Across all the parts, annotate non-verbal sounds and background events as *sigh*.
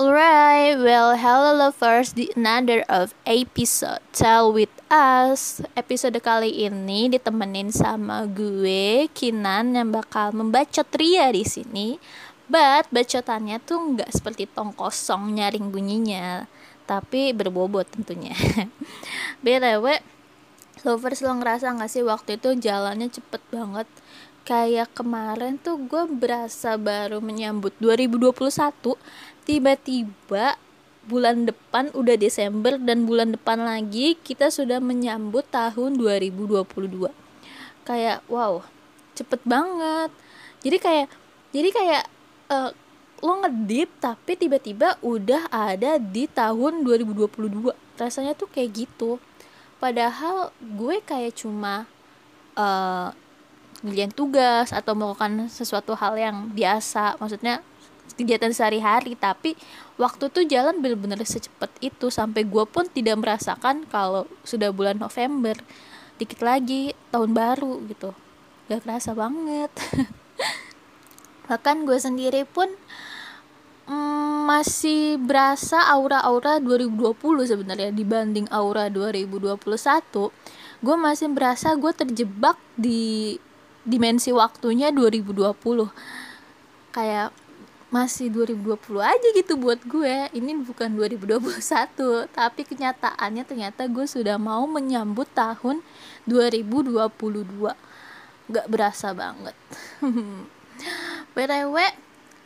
Alright, well hello lovers di another of episode. Tell with us. Episode kali ini ditemenin sama gue Kinan yang bakal membacot Ria di sini. But bacotannya tuh nggak seperti tong kosong nyaring bunyinya Tapi berbobot tentunya. *laughs* BTW Lovers lo ngerasa gak sih waktu itu jalannya cepet banget Kayak kemarin tuh gue berasa baru menyambut 2021 tiba-tiba bulan depan udah Desember dan bulan depan lagi kita sudah menyambut tahun 2022 kayak wow cepet banget. Jadi kayak jadi kayak uh, lo ngedip tapi tiba-tiba udah ada di tahun 2022 rasanya tuh kayak gitu. Padahal gue kayak cuma uh, tugas atau melakukan sesuatu hal yang biasa. Maksudnya kegiatan sehari-hari. Tapi waktu tuh jalan bener-bener secepat itu. Sampai gue pun tidak merasakan kalau sudah bulan November. Dikit lagi tahun baru gitu. Gak kerasa banget. *laughs* Bahkan gue sendiri pun mm, masih berasa aura-aura 2020 sebenarnya. Dibanding aura 2021 gue masih berasa gue terjebak di dimensi waktunya 2020 kayak masih 2020 aja gitu buat gue. Ini bukan 2021 tapi kenyataannya ternyata gue sudah mau menyambut tahun 2022 gak berasa banget. *laughs* Btw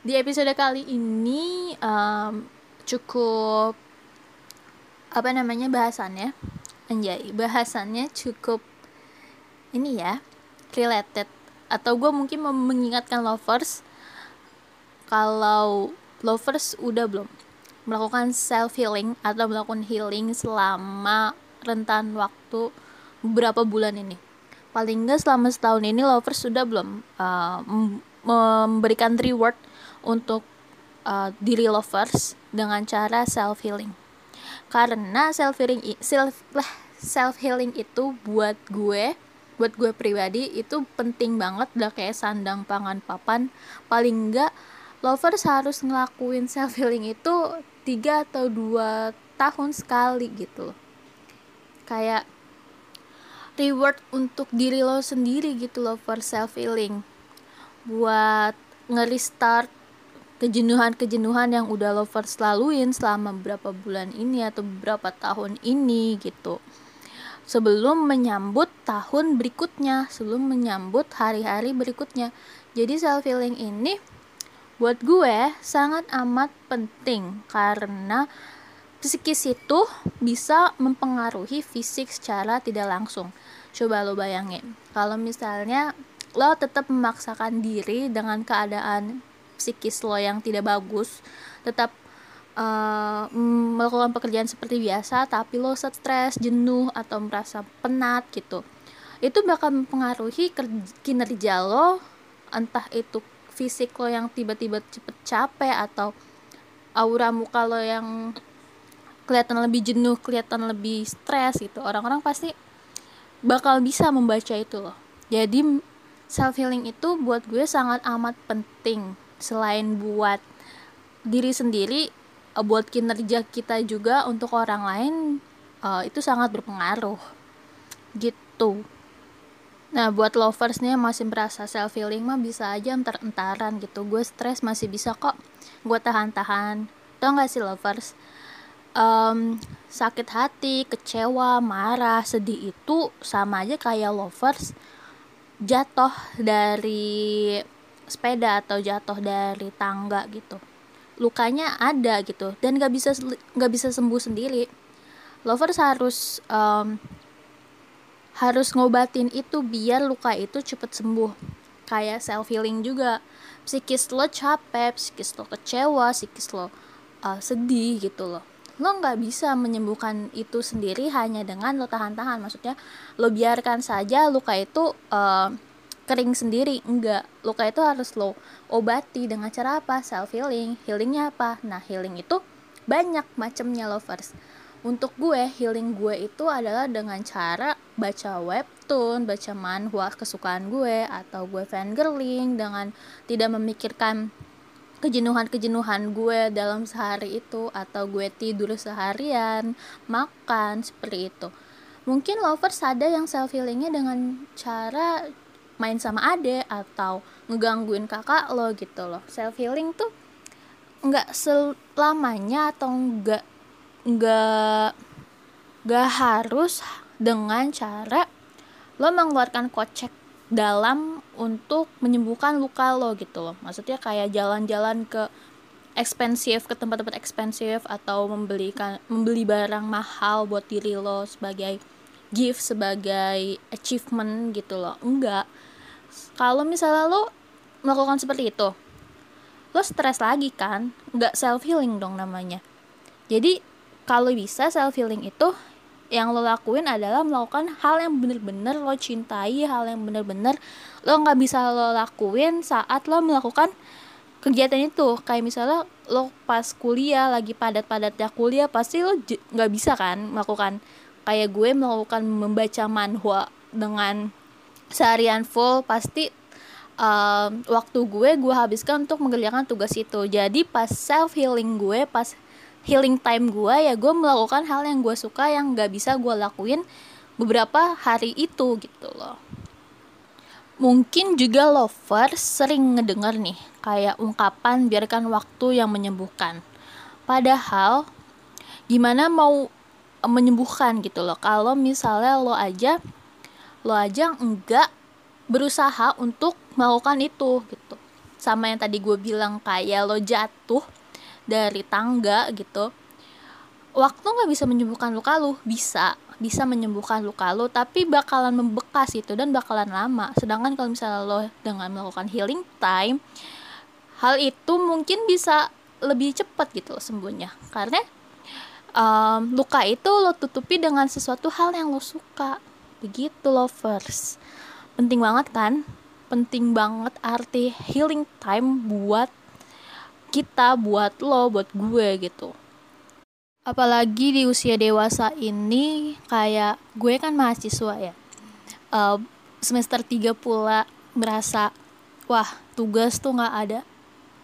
di episode kali ini um, cukup apa namanya bahasannya? Anjay bahasannya cukup ini ya related. Atau gue mungkin mengingatkan lovers kalau lovers udah belum melakukan self healing atau melakukan healing selama rentan waktu beberapa bulan ini. Paling enggak selama setahun ini lovers sudah belum uh, memberikan reward untuk uh, diri lovers dengan cara self healing karena self healing self self healing itu buat gue buat gue pribadi itu penting banget udah kayak sandang pangan papan. Paling enggak lovers harus ngelakuin self healing itu tiga atau dua tahun sekali gitu kayak reward untuk diri lo sendiri gitu loh for self healing buat nge-restart kejenuhan-kejenuhan yang udah lovers laluin selama beberapa bulan ini atau beberapa tahun ini gitu sebelum menyambut tahun berikutnya sebelum menyambut hari-hari berikutnya. Jadi self healing ini buat gue sangat amat penting karena psikis itu bisa mempengaruhi fisik secara tidak langsung. Coba lo bayangin kalau misalnya lo tetap memaksakan diri dengan keadaan psikis lo yang tidak bagus tetap uh, melakukan pekerjaan seperti biasa tapi lo stres jenuh atau merasa penat gitu itu bakal mempengaruhi kinerja lo entah itu fisik lo yang tiba-tiba cepet capek atau aura muka lo yang kelihatan lebih jenuh, kelihatan lebih stres gitu. Orang-orang pasti bakal bisa membaca itu loh. Jadi self healing itu buat gue sangat amat penting selain buat diri sendiri, buat kinerja kita juga untuk orang lain uh, itu sangat berpengaruh. Gitu. Nah buat lovers nih masih merasa self healing mah bisa aja entar-entaran gitu. Gue stres masih bisa kok. Gue tahan-tahan. Tau gak sih lovers? Um, Sakit hati, kecewa, marah, sedih itu sama aja kayak lovers Jatuh dari sepeda atau jatuh dari tangga gitu Lukanya ada gitu. Dan gak bisa, gak bisa sembuh sendiri. Lovers harus um, harus ngobatin itu biar luka itu cepet sembuh. Kayak self healing juga. Psikis lo capek psikis lo kecewa psikis lo uh, sedih gitu loh. Lo nggak bisa menyembuhkan itu sendiri hanya dengan lo tahan-tahan. Maksudnya lo biarkan saja luka itu uh, kering sendiri. Enggak. Luka itu harus lo obati dengan cara apa? Self healing. Healingnya apa? Nah healing itu banyak macamnya lovers. Untuk gue healing gue itu adalah dengan cara baca webtoon baca manhwa kesukaan gue atau gue fangirling dengan tidak memikirkan kejenuhan-kejenuhan gue dalam sehari itu atau gue tidur seharian makan seperti itu. Mungkin lovers ada yang self healingnya dengan cara main sama ade atau ngegangguin kakak lo gitu loh. Self healing tuh nggak selamanya atau nggak nggak nggak harus dengan cara lo mengeluarkan kocek dalam untuk menyembuhkan luka lo gitu loh. Maksudnya kayak jalan-jalan ke ekspensif ke tempat-tempat ekspensif atau membelikan membeli barang mahal buat diri lo sebagai gift sebagai achievement gitu loh. Enggak kalau misalnya lo melakukan seperti itu lo stres lagi kan? Nggak self healing dong namanya. Jadi kalau bisa self healing itu yang lo lakuin adalah melakukan hal yang bener-bener lo cintai hal yang bener-bener lo nggak bisa lo lakuin saat lo melakukan kegiatan itu. Kayak misalnya lo pas kuliah lagi padat-padatnya kuliah pasti lo nggak bisa kan melakukan. Kayak gue melakukan membaca manhwa dengan seharian full pasti um, waktu gue gue habiskan untuk mengerjakan tugas itu. Jadi pas self healing gue pas healing time gue ya gue melakukan hal yang gue suka yang gak bisa gue lakuin beberapa hari itu gitu loh. Mungkin juga lovers sering ngedenger nih kayak ungkapan biarkan waktu yang menyembuhkan. Padahal gimana mau menyembuhkan gitu loh? Kalau misalnya lo aja lo aja enggak berusaha untuk melakukan itu gitu. Sama yang tadi gue bilang kayak lo jatuh dari tangga gitu. Waktu nggak bisa menyembuhkan luka lu bisa bisa menyembuhkan luka lu tapi bakalan membekas itu dan bakalan lama. Sedangkan kalau misalnya lo dengan melakukan healing time hal itu mungkin bisa lebih cepat gitu sembuhnya. Karena um, luka itu lo tutupi dengan sesuatu hal yang lo suka begitu lovers. Penting banget kan? Penting banget arti healing time buat kita buat lo buat gue gitu. Apalagi di usia dewasa ini kayak gue kan mahasiswa ya. Uh, semester 3 pula merasa wah tugas tuh nggak ada.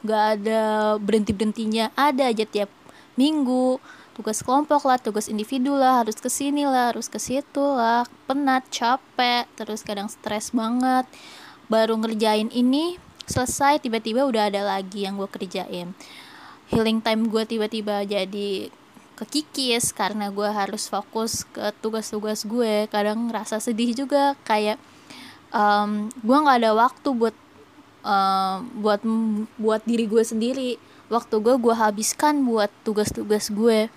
Nggak ada berhenti berhentinya ada aja tiap minggu tugas kelompok lah tugas individu lah harus ke sini lah harus ke situ lah. Penat capek terus kadang stres banget. Baru ngerjain ini selesai tiba-tiba udah ada lagi yang gue kerjain. Healing time gue tiba-tiba jadi kekikis karena gue harus fokus ke tugas-tugas gue. Kadang ngerasa sedih juga kayak um, gue nggak ada waktu buat um, buat buat diri gue sendiri. Waktu gue gue habiskan buat tugas-tugas gue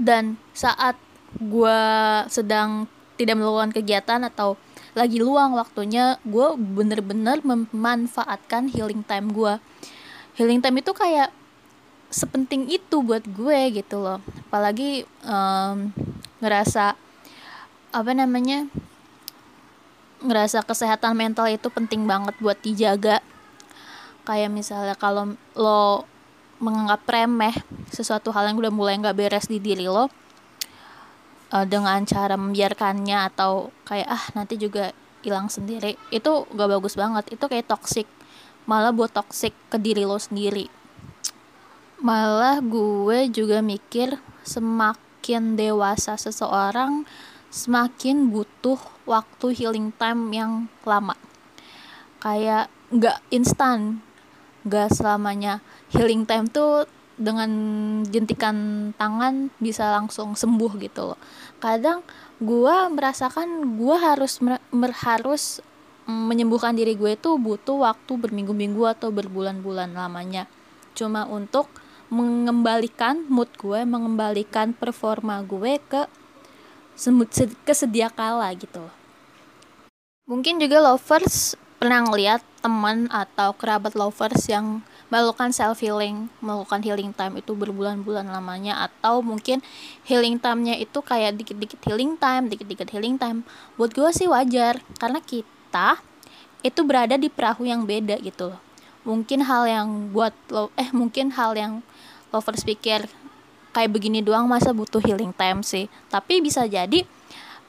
dan saat gue sedang tidak melakukan kegiatan atau lagi luang waktunya gue bener-bener memanfaatkan healing time gue healing time itu kayak sepenting itu buat gue gitu loh. Apalagi um, ngerasa apa namanya ngerasa kesehatan mental itu penting banget buat dijaga. Kayak misalnya kalau lo menganggap remeh sesuatu hal yang udah mulai nggak beres di diri lo uh, dengan cara membiarkannya atau kayak ah nanti juga hilang sendiri itu gak bagus banget. Itu kayak toxic. Malah buat toxic ke diri lo sendiri. Malah gue juga mikir semakin dewasa seseorang semakin butuh waktu healing time yang lama. Kayak nggak instan nggak selamanya healing time tuh dengan jentikan tangan bisa langsung sembuh gitu loh. Kadang gue merasakan gue harus mer harus mm, menyembuhkan diri gue itu butuh waktu berminggu-minggu atau berbulan-bulan lamanya. Cuma untuk mengembalikan mood gue mengembalikan performa gue ke ke sedia kala gitu loh. Mungkin juga lovers pernah ngeliat teman atau kerabat lovers yang melakukan self healing melakukan healing time itu berbulan-bulan lamanya atau mungkin healing time-nya itu kayak dikit-dikit healing time dikit-dikit healing time. Buat gue sih wajar karena kita itu berada di perahu yang beda gitu loh. Mungkin hal yang buat lo eh mungkin hal yang lovers pikir kayak begini doang masa butuh healing time sih. Tapi bisa jadi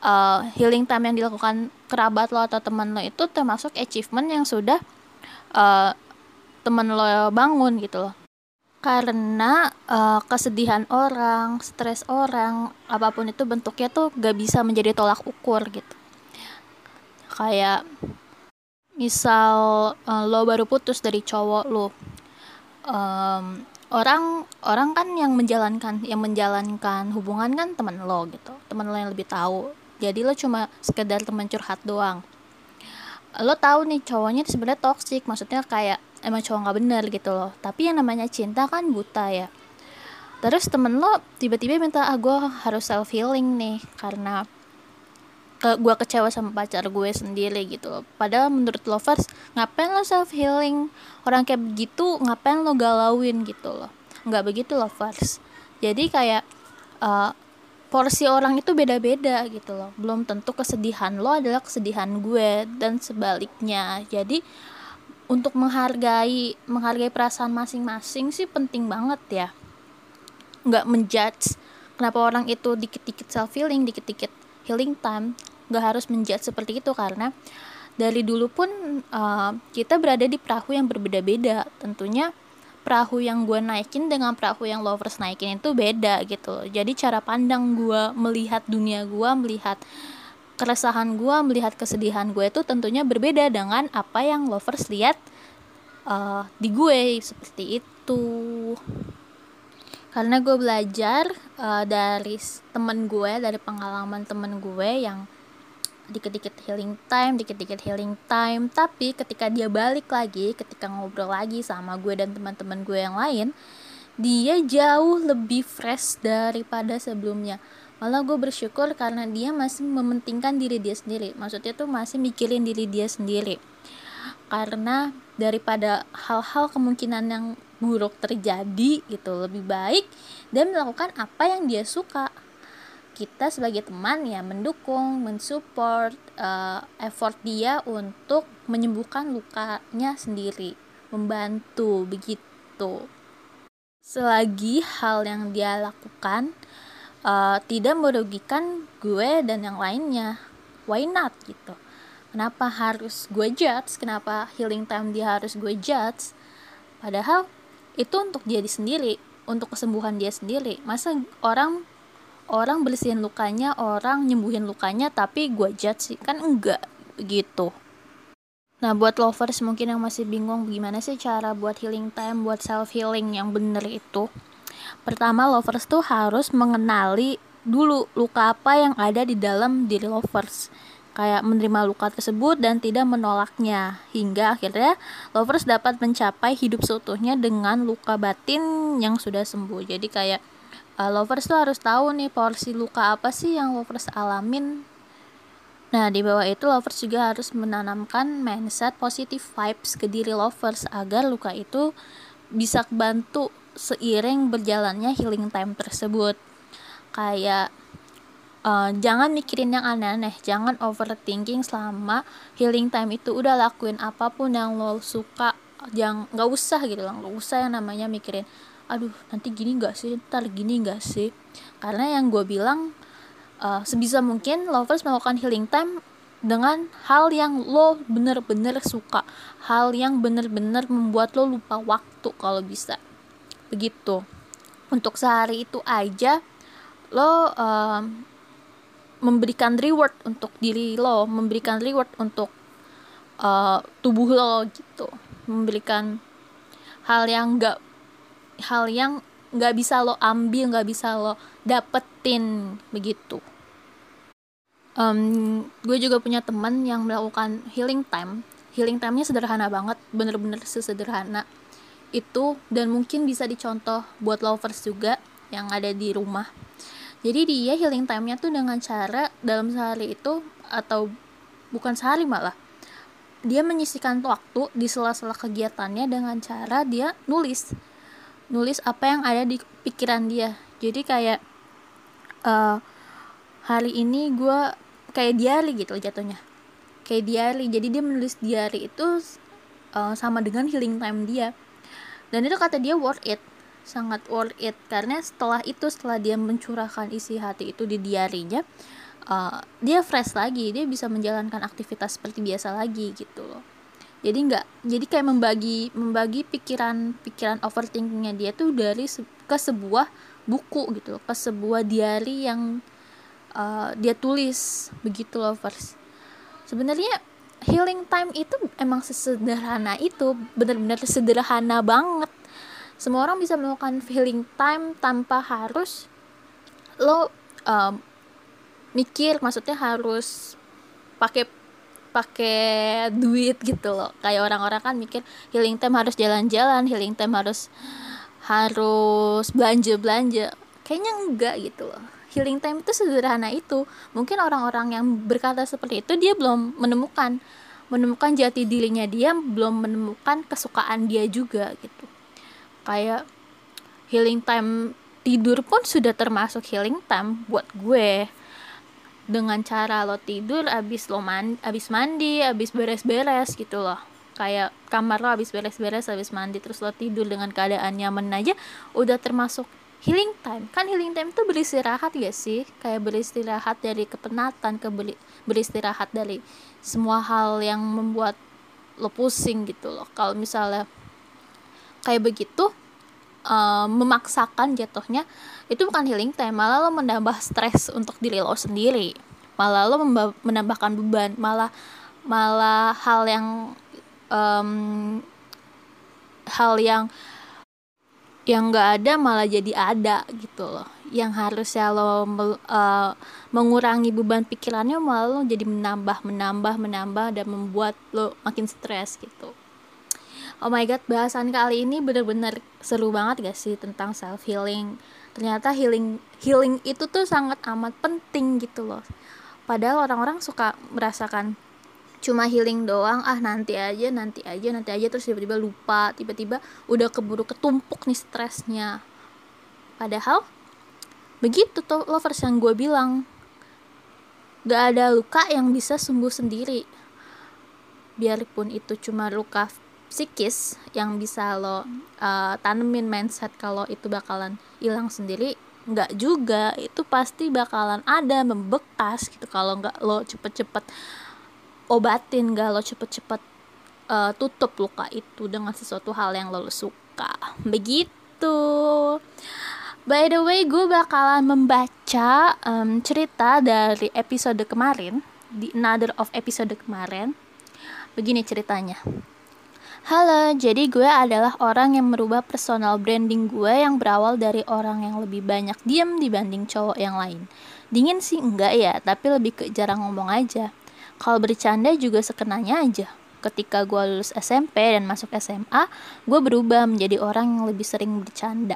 uh, healing time yang dilakukan kerabat lo atau teman lo itu termasuk achievement yang sudah uh, temen lo bangun gitu loh karena uh, kesedihan orang, stres orang, apa pun itu bentuknya tuh gak bisa menjadi tolak ukur gitu. Kayak misal uh, lo baru putus dari cowok lo, um, orang orang kan yang menjalankan yang menjalankan hubungan kan teman lo gitu, teman lo yang lebih tahu. Jadi lo cuma sekedar teman curhat doang. Lo tahu nih cowoknya sebenarnya toksik, maksudnya kayak emang cowok nggak bener gitu loh tapi yang namanya cinta kan buta ya terus temen lo tiba-tiba minta ah gue harus self healing nih karena ke gue kecewa sama pacar gue sendiri gitu loh. Padahal menurut lovers ngapain lo self healing orang kayak begitu ngapain lo galauin gitu loh. Nggak begitu lovers. Jadi kayak uh, porsi orang itu beda-beda gitu loh. Belum tentu kesedihan lo adalah kesedihan gue dan sebaliknya. Jadi untuk menghargai menghargai perasaan masing-masing sih penting banget ya nggak menjudge kenapa orang itu dikit-dikit self healing dikit-dikit healing time nggak harus menjudge seperti itu karena dari dulu pun uh, kita berada di perahu yang berbeda-beda tentunya perahu yang gue naikin dengan perahu yang lovers naikin itu beda gitu jadi cara pandang gue melihat dunia gue melihat keresahan gue melihat kesedihan gue itu tentunya berbeda dengan apa yang lovers lihat uh, di gue seperti itu. Karena gue belajar uh, dari temen gue dari pengalaman temen gue yang dikit-dikit healing time dikit-dikit healing time. Tapi ketika dia balik lagi ketika ngobrol lagi sama gue dan teman-teman gue yang lain dia jauh lebih fresh daripada sebelumnya. Malah gue bersyukur karena dia masih mementingkan diri dia sendiri. Maksudnya tuh masih mikirin diri dia sendiri. Karena daripada hal-hal kemungkinan yang buruk terjadi gitu lebih baik dan melakukan apa yang dia suka kita sebagai teman ya mendukung mensupport uh, effort dia untuk menyembuhkan lukanya sendiri membantu begitu. Selagi hal yang dia lakukan uh, tidak merugikan gue dan yang lainnya. Why not gitu? Kenapa harus gue judge? Kenapa healing time dia harus gue judge? Padahal itu untuk dia sendiri untuk kesembuhan dia sendiri. Masa orang orang bersihin lukanya orang nyembuhin lukanya tapi gue judge sih. Kan enggak begitu Nah, buat lovers mungkin yang masih bingung gimana sih cara buat healing time, buat self healing yang bener itu? Pertama lovers tuh harus mengenali dulu luka apa yang ada di dalam diri lovers. Kayak menerima luka tersebut dan tidak menolaknya. Hingga akhirnya lovers dapat mencapai hidup seutuhnya dengan luka batin yang sudah sembuh. Jadi kayak uh, lovers tuh harus tahu nih porsi luka apa sih yang lovers alamin. Nah, di bawah itu lovers juga harus menanamkan mindset positive vibes ke diri lovers agar luka itu bisa bantu seiring berjalannya healing time tersebut. Kayak uh, jangan mikirin yang aneh-aneh jangan overthinking selama healing time itu. Udah lakuin apa pun yang lo suka jangan nggak usah gitu loh nggak usah yang namanya mikirin aduh nanti gini nggak sih? Ntar gini nggak sih? Karena yang gue bilang uh, sebisa mungkin lovers melakukan healing time dengan hal yang lo bener-bener suka hal yang bener-bener membuat lo lupa waktu kalau bisa. Begitu. Untuk sehari itu aja lo um, memberikan reward untuk diri lo memberikan reward untuk uh, tubuh lo gitu. Memberikan hal yang enggak hal yang nggak bisa lo ambil nggak bisa lo dapetin begitu. Um, gue juga punya teman yang melakukan healing time. Healing time-nya sederhana banget bener-bener sesederhana. Itu dan mungkin bisa dicontoh buat lovers juga yang ada di rumah. Jadi dia healing time-nya tuh dengan cara dalam sehari itu atau bukan sehari malah dia menyisikan waktu di sela-sela kegiatannya dengan cara dia nulis nulis apa yang ada di pikiran dia. Jadi kayak uh, hari ini gue kayak diary gitu jatuhnya. Kayak diary. Jadi dia menulis diary itu uh, sama dengan healing time dia. Dan itu kata dia worth it. Sangat worth it. Karena setelah itu setelah dia mencurahkan isi hati itu di diarinya uh, dia fresh lagi. Dia bisa menjalankan aktivitas seperti biasa lagi gitu jadi nggak jadi kayak membagi membagi pikiran pikiran overthinkingnya dia tuh dari se ke sebuah buku gitu ke sebuah diary yang uh, dia tulis begitu lovers sebenarnya healing time itu emang sesederhana itu benar-benar sederhana banget. Semua orang bisa melakukan healing time tanpa harus lo um, mikir maksudnya harus pakai pakai duit gitu loh. Kayak orang-orang kan mikir healing time harus jalan-jalan healing time harus harus belanja belanja kayaknya enggak gitu loh. Healing time itu sederhana itu. Mungkin orang-orang yang berkata seperti itu dia belum menemukan menemukan jati dirinya dia belum menemukan kesukaan dia juga gitu. Kayak healing time tidur pun sudah termasuk healing time buat gue dengan cara lo tidur abis lo mandi abis mandi abis beres-beres gitu loh. Kayak kamar lo abis beres-beres abis mandi terus lo tidur dengan keadaan nyaman aja udah termasuk healing time. Kan healing time itu beristirahat gak sih? Kayak beristirahat dari kepenatan ke beristirahat dari semua hal yang membuat lo pusing gitu loh. Kalau misalnya kayak begitu uh, memaksakan jatuhnya itu bukan healing time malah lo menambah stres untuk diri lo sendiri. Malah lo menambahkan beban malah malah hal yang um, hal yang yang nggak ada malah jadi ada gitu loh. Yang harusnya lo uh, mengurangi beban pikirannya malah lo jadi menambah menambah menambah dan membuat lo makin stres gitu oh my god bahasan kali ini bener-bener seru banget gak sih tentang self healing ternyata healing healing itu tuh sangat amat penting gitu loh. Padahal orang-orang suka merasakan cuma healing doang ah nanti aja nanti aja nanti aja terus tiba-tiba lupa tiba-tiba udah keburu ketumpuk nih stresnya. Padahal begitu tuh lovers yang gue bilang gak ada luka yang bisa sembuh sendiri. Biarpun itu cuma luka psikis yang bisa lo uh, tanemin mindset kalau itu bakalan hilang sendiri nggak juga. Itu pasti bakalan ada membekas gitu. Kalau nggak lo cepet-cepet obatin nggak lo cepet-cepet uh, tutup luka itu dengan sesuatu hal yang lo suka. Begitu. By the way gue bakalan membaca um, cerita dari episode kemarin di another of episode kemarin. Begini ceritanya Halo, jadi gue adalah orang yang merubah personal branding gue yang berawal dari orang yang lebih banyak diem dibanding cowok yang lain. Dingin sih enggak ya, tapi lebih ke jarang ngomong aja. Kalau bercanda juga sekenanya aja. Ketika gue lulus SMP dan masuk SMA, gue berubah menjadi orang yang lebih sering bercanda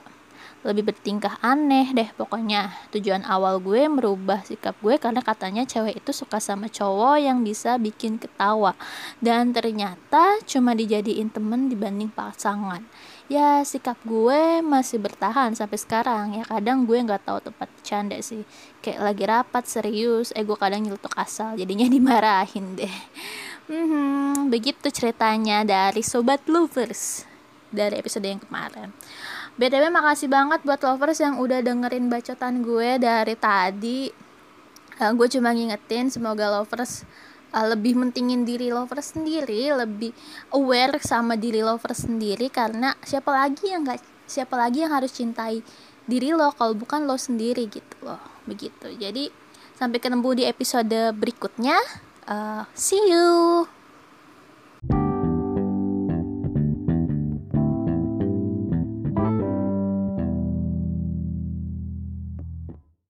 lebih bertingkah aneh deh pokoknya. Tujuan awal gue merubah sikap gue karena katanya cewek itu suka sama cowok yang bisa bikin ketawa. Dan ternyata cuma dijadiin temen dibanding pasangan. Ya sikap gue masih bertahan sampai sekarang. Ya kadang gue nggak tahu tempat canda sih. Kayak lagi rapat serius. Eh gue kadang nyeletuk asal. Jadinya *laughs* dimarahin deh. Hmm, begitu ceritanya dari sobat lovers dari episode yang kemarin BTW makasih banget buat lovers yang udah dengerin bacotan gue dari tadi. Uh, Gue cuma ngingetin semoga lovers uh, lebih mentingin diri lovers sendiri Lebih aware sama diri lovers sendiri Karena siapa lagi yang gak, siapa lagi yang harus cintai diri lo kalau bukan lo sendiri gitu loh Begitu. Jadi sampai ketemu di episode berikutnya. Uh, See you